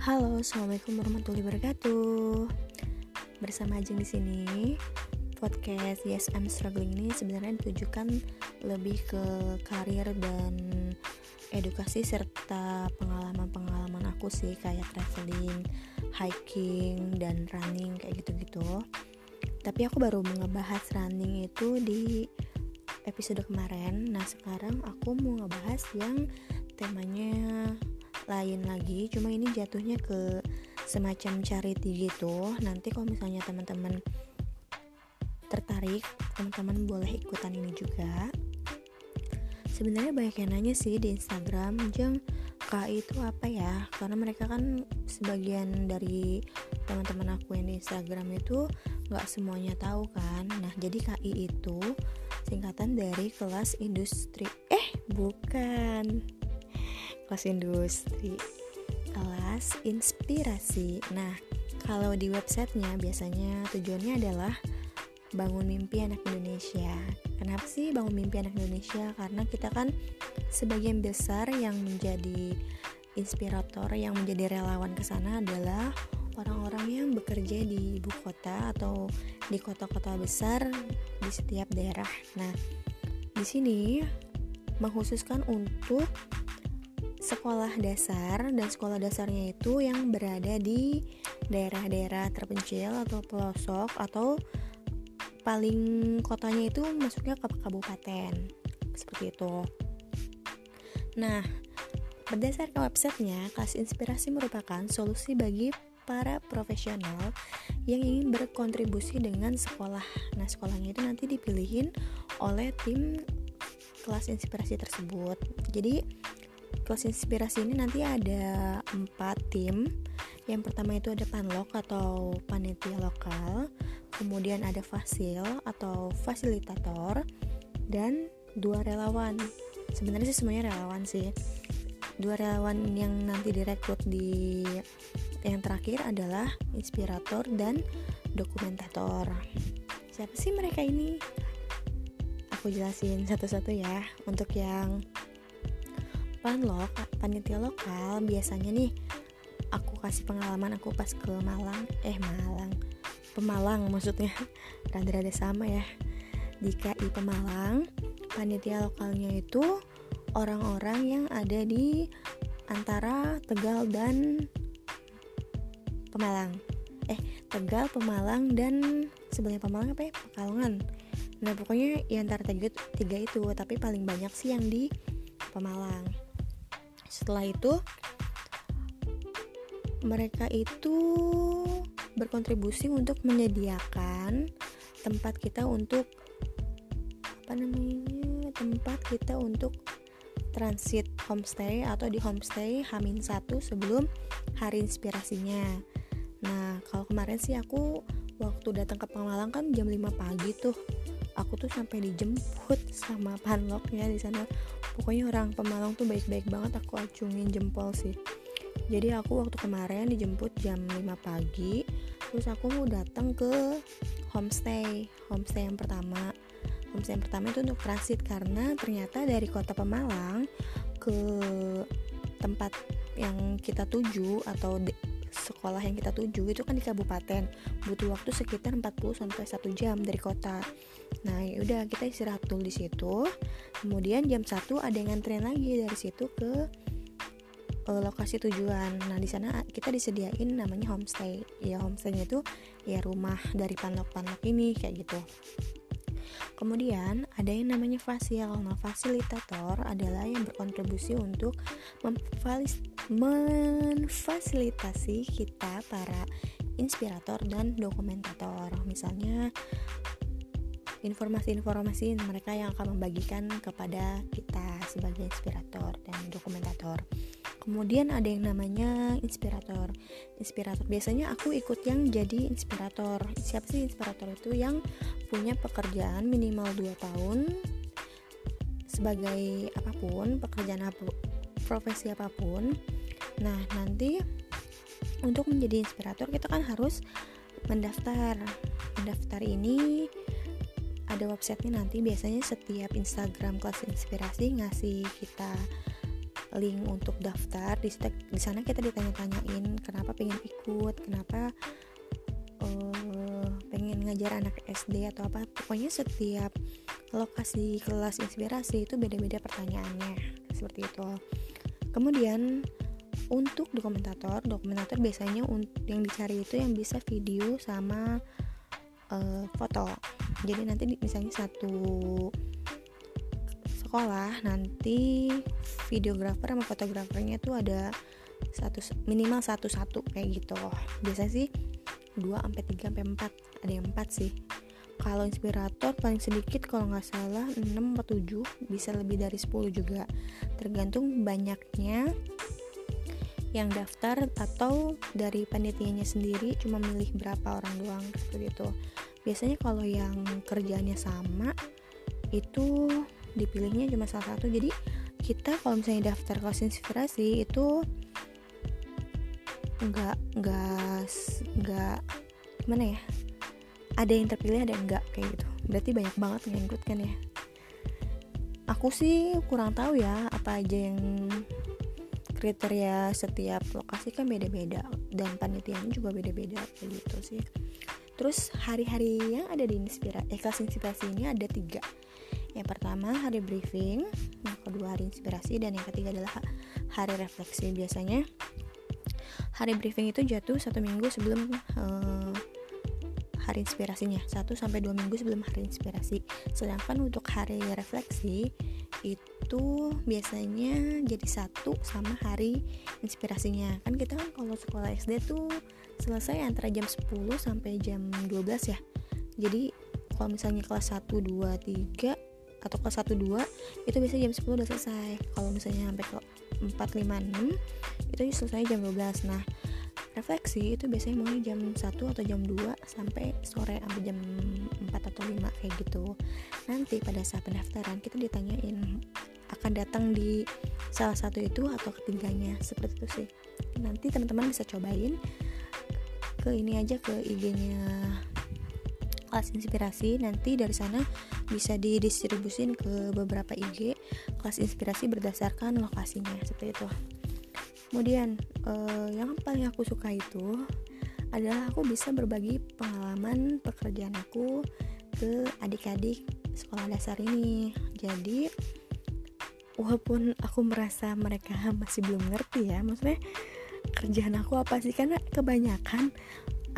Halo, assalamualaikum warahmatullahi wabarakatuh. Bersama Ajeng di sini. Podcast Yes I'm Struggling ini sebenarnya ditujukan lebih ke karir dan edukasi serta pengalaman-pengalaman aku sih kayak traveling, hiking dan running kayak gitu-gitu. Tapi aku baru ngebahas running itu di episode kemarin. Nah, sekarang aku mau ngebahas yang temanya lain lagi cuma ini jatuhnya ke semacam charity gitu. Nanti kalau misalnya teman-teman tertarik teman-teman boleh ikutan ini juga. Sebenarnya banyak yang nanya sih di Instagram jeng KI itu apa ya? Karena mereka kan sebagian dari teman-teman aku yang di Instagram itu nggak semuanya tahu kan. Nah jadi KI itu singkatan dari kelas industri eh bukan kelas industri kelas inspirasi. Nah kalau di websitenya biasanya tujuannya adalah bangun mimpi anak Indonesia. Kenapa sih bangun mimpi anak Indonesia? Karena kita kan sebagian besar yang menjadi inspirator yang menjadi relawan ke sana adalah orang-orang yang bekerja di ibu kota atau di kota-kota besar di setiap daerah. Nah, di sini mengkhususkan untuk sekolah dasar dan sekolah dasarnya itu yang berada di daerah-daerah terpencil atau pelosok atau paling kotanya itu masuknya ke kabupaten seperti itu. Nah, berdasarkan websitenya, kelas inspirasi merupakan solusi bagi para profesional yang ingin berkontribusi dengan sekolah. Nah, sekolahnya itu nanti dipilihin oleh tim kelas inspirasi tersebut. Jadi, kelas inspirasi ini nanti ada empat tim. Yang pertama itu ada panlok atau panitia lokal kemudian ada fasil atau fasilitator dan dua relawan. Sebenarnya sih semuanya relawan sih. Dua relawan yang nanti direkrut di yang terakhir adalah inspirator dan dokumentator. Siapa sih mereka ini? Aku jelasin satu-satu ya untuk yang panlok panitia lokal biasanya nih aku kasih pengalaman aku pas ke Malang. Eh Malang. Pemalang maksudnya. Rada-rada sama ya. Di KI Pemalang panitia lokalnya itu orang-orang yang ada di antara Tegal dan Pemalang. Eh Tegal Pemalang dan sebenarnya Pemalang apa ya? Pekalongan. Nah pokoknya ya antara tiga itu tapi paling banyak sih yang di Pemalang setelah itu mereka itu berkontribusi untuk menyediakan tempat kita untuk apa namanya tempat kita untuk transit homestay atau di homestay Hamin satu sebelum hari inspirasinya. Nah kalau kemarin sih aku waktu datang ke Pemalang kan jam 5 pagi tuh aku tuh sampai dijemput sama panloknya di sana. Pokoknya orang Pemalang tuh baik-baik banget aku acungin jempol sih. Jadi aku waktu kemarin dijemput jam 5 pagi terus aku mau datang ke homestay homestay yang pertama. Homestay yang pertama itu untuk transit karena ternyata dari kota Pemalang ke tempat yang kita tuju atau sekolah yang kita tuju itu kan di kabupaten. Butuh waktu sekitar 40 sampai 1 jam dari kota. Nah yaudah kita istirahat dulu di situ. Kemudian jam 1 ada yang nganterin lagi dari situ ke uh, lokasi tujuan. Nah di sana kita disediain namanya homestay. Ya homestaynya itu ya rumah dari panlok-panlok ini kayak gitu Kemudian ada yang namanya fasil. Nah, fasilitator adalah yang berkontribusi untuk memfasilitasi kita para inspirator dan dokumentator. Misalnya informasi-informasi mereka yang akan membagikan kepada kita sebagai inspirator dan dokumentator. Kemudian ada yang namanya inspirator. Inspirator biasanya aku ikut yang jadi inspirator. Siapa sih inspirator itu yang punya pekerjaan minimal 2 tahun sebagai apa pun, pekerjaan apa, profesi apa pun. Nah, nanti untuk menjadi inspirator kita kan harus mendaftar. Mendaftar ini ada websitenya nanti biasanya setiap Instagram kelas inspirasi ngasih kita link untuk daftar di, di sana kita ditanya-tanyain kenapa pengen ikut kenapa uh, pengen ngajar anak SD atau apa. Pokoknya setiap lokasi kelas inspirasi itu beda-beda pertanyaannya seperti itu. Kemudian untuk dokumentator dokumentator biasanya yang dicari itu yang bisa video sama uh, foto. Jadi nanti misalnya satu sekolah nanti videografer sama fotografernya tuh ada satu minimal satu satu kayak gitu. Biasa sih 2 sampai 3 sampai 4 ada yang 4 sih. Kalau inspirator paling sedikit kalau nggak salah 6 atau 7 bisa lebih dari 10 juga. Tergantung banyaknya yang daftar atau dari panitianya sendiri cuma milih berapa orang doang seperti itu biasanya kalau yang kerjanya sama itu dipilihnya cuma salah satu. Jadi kita kalau misalnya daftar kelas inspirasi itu nggak nggak nggak gimana ya ada yang terpilih ada yang enggak kayak gitu. Berarti banyak banget yang ikut kan ya. Aku sih kurang tahu ya apa aja yang kriteria setiap lokasi kan beda-beda dan panitianya juga beda-beda kayak gitu sih. Terus hari-hari yang ada di inspirasi eh, kelas inspirasi ini ada tiga yang pertama hari briefing. Yang kedua hari inspirasi. Dan yang ketiga adalah hari refleksi biasanya. Hari briefing itu jatuh satu minggu sebelum uh, hari inspirasinya. 1 sampai 2 minggu sebelum hari inspirasi. Sedangkan untuk hari refleksi itu biasanya jadi satu sama hari inspirasinya. Kan kita kan kalau sekolah SD tuh selesai antara jam 10 sampai jam 12 ya. Jadi kalau misalnya kelas 1, 2, 3 atau 1, 2 itu biasanya jam 10 udah selesai. Kalau misalnya sampai ke 4, 5, 6 itu selesai jam 12 nah refleksi itu biasanya mulai jam 1 atau jam 2 sampai sore sampai jam 4 atau 5 kayak gitu. Nanti pada saat pendaftaran kita ditanyain akan datang di salah satu itu atau ketiganya? Seperti itu sih. Nanti teman-teman bisa cobain ke ini aja ke IG-nya kelas inspirasi nanti dari sana bisa didistribusin ke beberapa IG kelas inspirasi berdasarkan lokasinya seperti itu. Kemudian uh, yang paling aku suka itu adalah aku bisa berbagi pengalaman pekerjaan aku ke adik-adik sekolah dasar ini. Jadi walaupun aku merasa mereka masih belum ngerti ya maksudnya kerjaan aku apa sih? Karena kebanyakan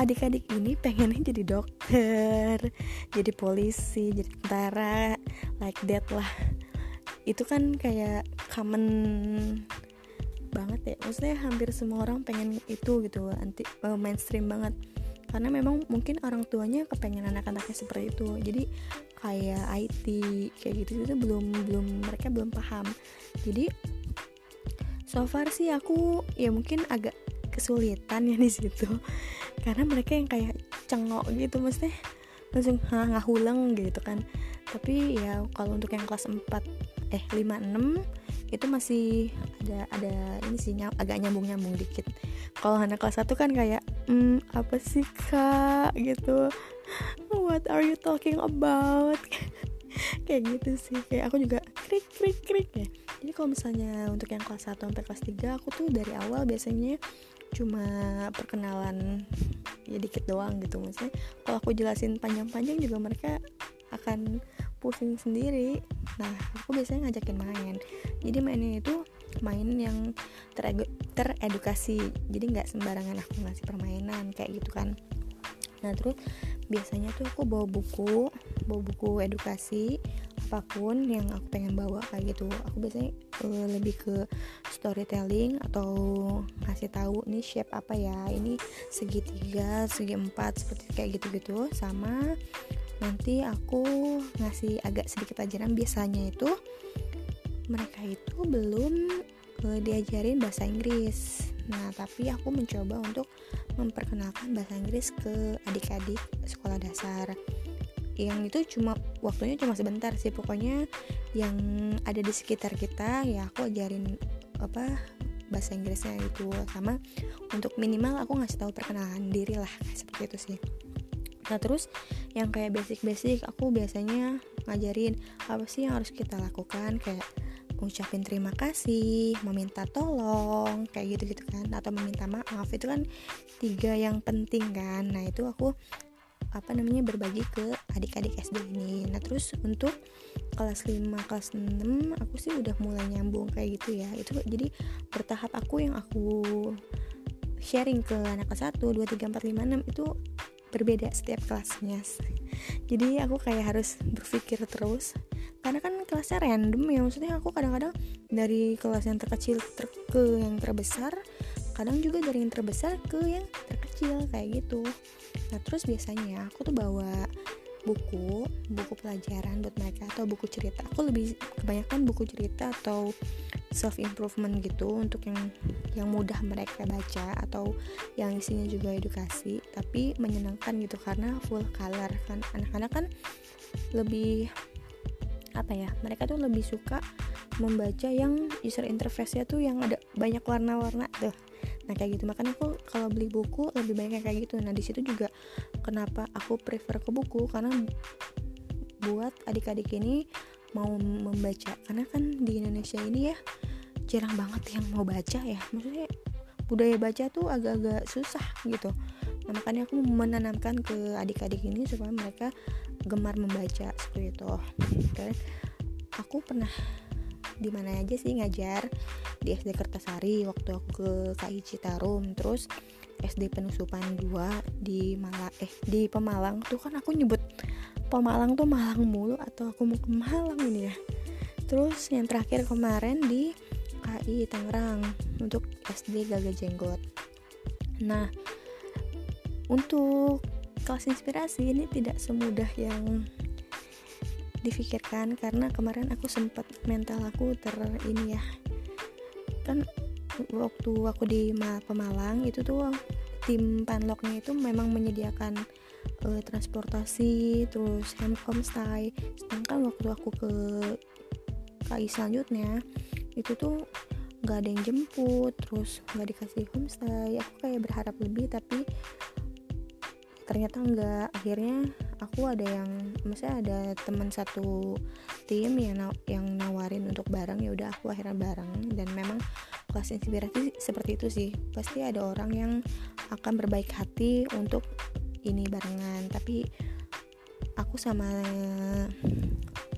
adik-adik ini pengennya jadi dokter jadi polisi jadi tentara like that lah. Itu kan kayak common banget ya. Maksudnya hampir semua orang pengen itu gitu anti uh, mainstream banget. Karena memang mungkin orang tuanya kepengen anak-anaknya seperti itu. Jadi kayak IT kayak gitu itu belum belum mereka belum paham. Jadi so far sih aku ya mungkin agak kesulitan ya di situ. Karena mereka yang kayak cengok gitu maksudnya langsung nggak hulang gitu kan. Tapi ya kalau untuk yang kelas 4 eh 5 6 itu masih ada ada ini sih nyam, agak nyambung nyambung dikit. Kalau anak kelas satu kan kayak hmm apa sih kak? gitu. What are you talking about? Kayak gitu sih. Kayak aku juga krik krik krik ya. Jadi kalau misalnya untuk yang kelas 1 sampai kelas 3 aku tuh dari awal biasanya cuma perkenalan ya dikit doang gitu maksudnya kalau aku jelasin panjang-panjang juga mereka akan pusing sendiri. Nah aku biasanya ngajakin main. Jadi mainnya itu main yang teredukasi. Jadi nggak sembarangan aku ngasih permainan kayak gitu kan. Nah terus biasanya tuh aku bawa buku bawa buku edukasi apa pun yang aku pengen bawa kayak gitu. Aku biasanya uh, lebih ke storytelling atau ngasih tahu nih shape apa ya? Ini segitiga segi empat seperti kayak gitu-gitu. Sama nanti aku ngasih agak sedikit ajaran biasanya itu mereka itu belum uh, diajarin bahasa Inggris. Nah tapi aku mencoba untuk memperkenalkan bahasa Inggris ke adik-adik sekolah dasar yang itu cuma waktunya cuma sebentar sih. Pokoknya yang ada di sekitar kita ya aku ajarin apa bahasa Inggrisnya itu. Sama untuk minimal aku ngasih tahu perkenalan diri lah seperti itu sih. Nah terus yang kayak basic-basic aku biasanya ngajarin apa sih yang harus kita lakukan kayak ngucapin terima kasih, meminta tolong, kayak gitu-gitu kan, atau meminta maaf. Itu kan tiga yang penting kan. Nah itu aku apa namanya berbagi ke adik-adik SD ini. Nah terus untuk kelas 5, kelas 6 aku sih udah mulai nyambung kayak gitu ya. Itu jadi bertahap aku yang aku sharing ke anak kelas 1, 2, 3, 4, 5, 6 itu berbeda setiap kelasnya. Jadi aku kayak harus berpikir terus karena kan kelasnya random ya maksudnya aku kadang-kadang dari kelas yang terkecil ter ke yang terbesar kadang juga dari yang terbesar ke yang terkecil kayak gitu nah terus biasanya aku tuh bawa buku buku pelajaran buat mereka atau buku cerita. Aku lebih kebanyakan buku cerita atau self improvement gitu untuk yang yang mudah mereka baca atau yang isinya juga edukasi tapi menyenangkan gitu karena full color kan. Anak-anak kan lebih apa ya mereka tuh lebih suka membaca yang user interface-nya tuh yang ada banyak warna-warna tuh nah kayak gitu. Makanya aku kalau beli buku lebih banyak kayak gitu. Nah di situ juga kenapa aku prefer ke buku? Karena buat adik-adik ini mau membaca. Karena kan di Indonesia ini ya jarang banget yang mau baca ya. Maksudnya budaya baca tuh agak-agak susah gitu. Nah makanya aku menanamkan ke adik-adik ini supaya mereka gemar membaca seperti itu. Dan aku pernah di mana aja sih ngajar? Di SD Kertasari waktu aku ke KI Citarum terus SD Penusupan 2 di Malang eh di Pemalang. Tuh kan aku nyebut Pemalang tuh Malang mulu atau aku mau ke Malang ini ya. Terus yang terakhir kemarin di KI Tangerang untuk SD Gagah Jenggot. Nah untuk kelas inspirasi ini tidak semudah yang difikirkan karena kemarin aku sempat mental aku ter ini ya. Kan waktu aku di Pemalang itu tuh tim panloknya itu memang menyediakan uh, transportasi terus homestay sedangkan waktu aku ke KI selanjutnya itu tuh nggak ada yang jemput terus nggak dikasih homestay. Aku kayak berharap lebih tapi ternyata enggak. Akhirnya aku ada yang maksudnya ada teman satu tim yang yang nawarin untuk bareng ya udah aku akhirnya bareng. Dan memang kelas inspirasi seperti itu sih. Pasti ada orang yang akan berbaik hati untuk ini barengan. Tapi aku sama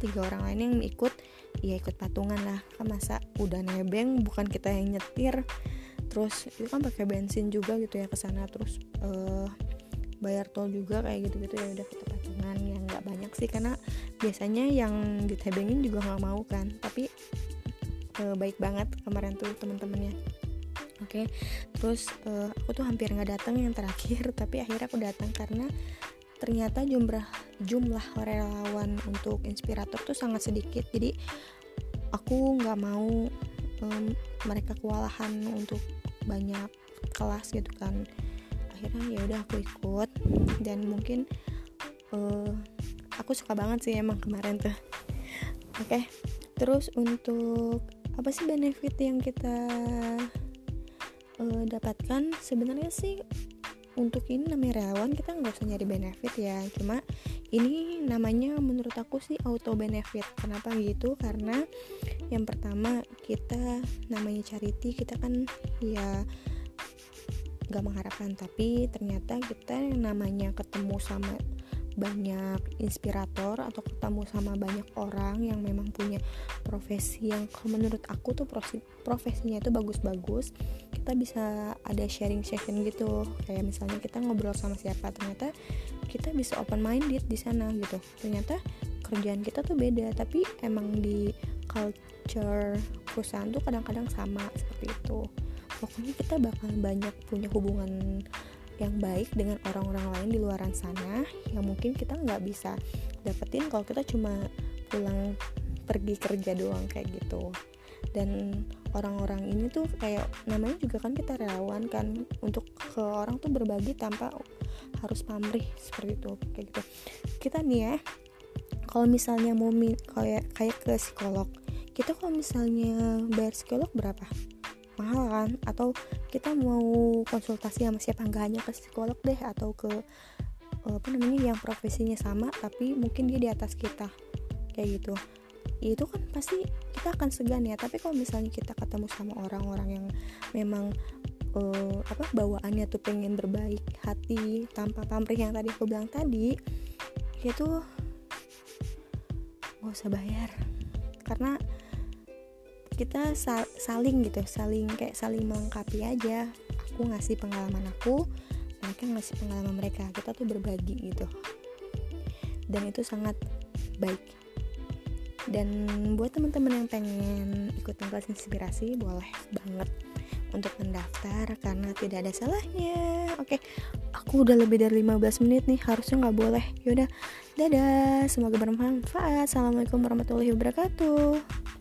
tiga orang lain yang ikut ya ikut patungan lah. Kan masa udah nebeng bukan kita yang nyetir. Terus itu kan pakai bensin juga gitu ya ke sana. Terus uh, bayar tol juga kayak gitu-gitu ya udah kita patungan yang nggak banyak sih karena biasanya yang ditebengin juga nggak mau kan. Tapi e, baik banget kemarin tuh teman-temannya oke okay. terus e, aku tuh hampir nggak datang yang terakhir tapi akhirnya aku datang karena ternyata jumlah jumlah relawan untuk inspirator tuh sangat sedikit. Jadi aku nggak mau um, mereka kewalahan untuk banyak kelas gitu kan akhirnya ya udah aku ikut. Dan mungkin uh, aku suka banget sih emang kemarin tuh. Oke okay. terus untuk apa sih benefit yang kita uh, dapatkan? Sebenarnya sih untuk ini namanya relawan kita nggak usah nyari benefit ya. Cuma ini namanya menurut aku sih auto benefit. Kenapa gitu? Karena yang pertama kita namanya charity kita kan ya gak mengharapkan tapi ternyata kita yang namanya ketemu sama banyak inspirator atau ketemu sama banyak orang yang memang punya profesi yang menurut aku tuh profesinya itu bagus-bagus kita bisa ada sharing session gitu. Kayak misalnya kita ngobrol sama siapa ternyata kita bisa open minded di sana gitu. Ternyata kerjaan kita tuh beda tapi emang di culture perusahaan tuh kadang-kadang sama seperti itu pokoknya kita bakal banyak punya hubungan yang baik dengan orang-orang lain di luar sana yang mungkin kita nggak bisa dapetin kalau kita cuma pulang pergi kerja doang kayak gitu. Dan orang-orang ini tuh kayak namanya juga kan kita relawan kan untuk ke orang tuh berbagi tanpa harus pamrih seperti itu kayak gitu. Kita nih ya kalau misalnya mau kayak kayak ke psikolog kita kalau misalnya bayar psikolog berapa mahal kan? Atau kita mau konsultasi sama siapa? Nggak hanya ke psikolog deh atau ke apa namanya yang profesinya sama tapi mungkin dia di atas kita. Kayak gitu. Ya itu kan pasti kita akan segan ya. Tapi kalau misalnya kita ketemu sama orang-orang yang memang uh, apa bawaannya tuh pengen berbaik hati tanpa pamrih yang tadi aku bilang tadi itu nggak usah bayar. Karena kita sal saling gitu saling kayak saling melengkapi aja. Aku ngasih pengalaman aku mereka ngasih pengalaman mereka. Kita tuh berbagi gitu. Dan itu sangat baik. Dan buat teman-teman yang pengen ikutan kelas inspirasi boleh banget untuk mendaftar karena tidak ada salahnya. Oke aku udah lebih dari 15 menit nih harusnya nggak boleh. Yaudah dadah. Semoga bermanfaat. Assalamualaikum warahmatullahi wabarakatuh